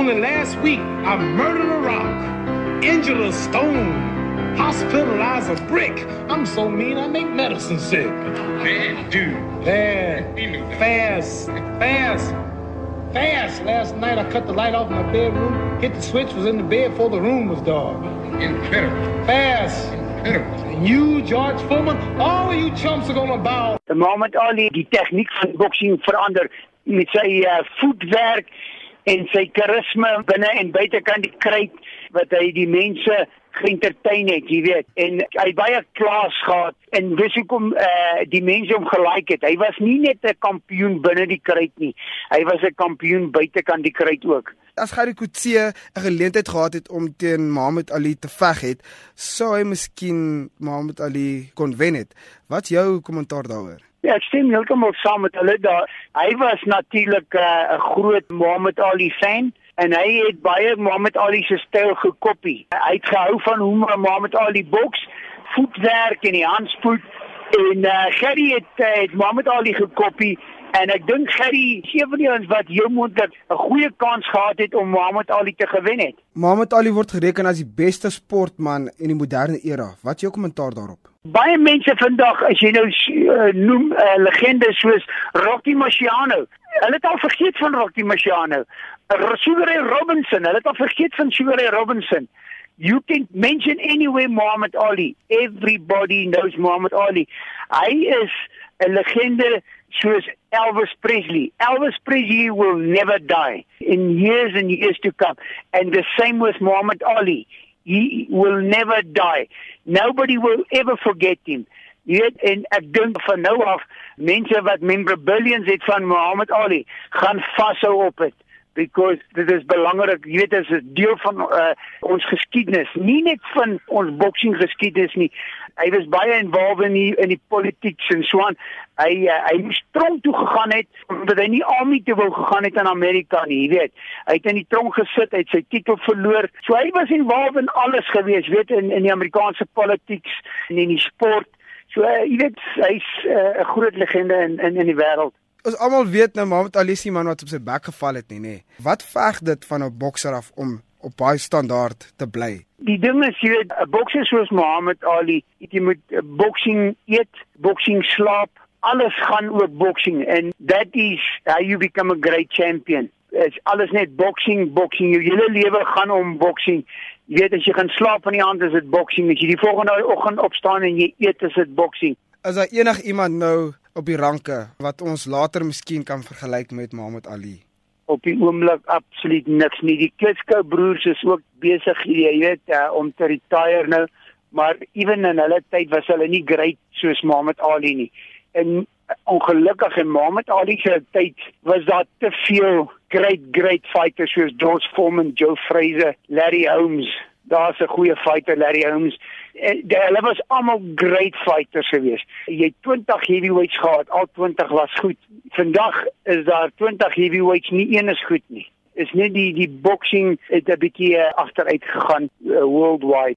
Only last week, I murdered a rock, injured a stone, hospitalized a brick. I'm so mean, I make medicine sick. Bad dude. Fast, fast, fast, fast. Last night, I cut the light off my bedroom, hit the switch, was in the bed before the room was dark. Incredible. Fast. Incredible. And you, George Foreman, all of you chumps are gonna bow. Mohammed Ali die tegniek van boksing verander met sy uh, voetwerk en sy karisma binne en buitekant die kruit wat hy die mense geëntertain het, jy weet. En hy baie klaas gehad en dis hoekom uh, die mense hom gelike het. Hy was nie net 'n kampioen binne die kruit nie. Hy was 'n kampioen buitekant die kruit ook. As Gary Kutse 'n geleentheid gehad het om teen Muhammad Ali te veg het, sou hy miskien Muhammad Ali kon wen het. Wat's jou kommentaar daaroor? Ja, ek stem heeltemal saam met hulle daar. Hy was natuurlik uh, 'n groot Muhammad Ali fan en hy het baie Muhammad Ali se styl gekopie. Hy het gehou van hoe Muhammad Ali boks, voetwerk en die handspoed en uh, Gary het, uh, het Muhammad Ali gekopie en ek dink die ons wat heel moontlik 'n goeie kans gehad het om Muhammad Ali te gewen het. Muhammad Ali word gereken as die beste sportman in die moderne era. Wat is jou kommentaar daarop? Baie mense vandag as jy nou uh, noem uh, legende soos Rocky Marciano, hulle het al vergeet van Rocky Marciano. Sugar Ray Robinson, hulle het al vergeet van Sugar Ray Robinson. You can mention anywhere Muhammad Ali. Everybody knows Muhammad Ali. Hy is 'n legende soos Elvis Presley. Elvis Presley will never die in years and years to come. And the same with Muhammad Ali. He will never die. Nobody will ever forget him. Jy weet en ek dink van nou af mense wat memorabilia het van Muhammad Ali gaan vashou op dit because dit is belangrik. Jy weet dit is 'n deel van uh, ons geskiedenis. Nie net van ons boksing geskiedenis nie. Hy was baie involved in die, in die politiek en so aan. Hy uh, hy moes tronk toe gegaan het omdat hy nie army toe wou gegaan het in Amerika nie jy weet. Hy het in die tronk gesit hy het sy titel verloor. So hy was involved in alles gewees weet in in die Amerikaanse politiek en in die sport. So uh, jy weet hy's 'n uh, groot legende in in in die wêreld. Ons almal weet nou Muhammad Ali se man wat op sy bek geval het nie, nê. Wat veg dit van 'n bokser af om op baie standaard te bly? Die ding is jy weet 'n bokser soos Muhammad Ali, jy moet uh, boksing eet, boksing slaap, alles gaan oor boksing en that is how you become a great champion. Dit's alles net boksing, boksing. Jou hele lewe gaan om boksing. Jy weet as jy gaan slaap in die aand is dit boksing, as jy die volgende oggend opstaan en jy eet is dit boksing. Is daar enig iemand nou op die ranke wat ons later miskien kan vergelyk met Muhammad Ali? Op die oomblik absoluut niks nie. Die Klitschko broers is ook besig, jy weet, uh, om te retire nou, maar ewen in hulle tyd was hulle nie great soos Muhammad Ali nie. En ongelukkig in Muhammad Ali se tyd was daar te veel great great fighters soos George Foreman, Joe Frazier, Larry Holmes. Daar's 'n goeie fighter Larry Holmes. En hulle was almal great fighters geweest. Jy het 20 heavyweights gehad, al 20 was goed. Vandag is daar 20 heavyweights, nie een is goed nie. Is net die die boxing het 'n bietjie agteruit gegaan uh, worldwide.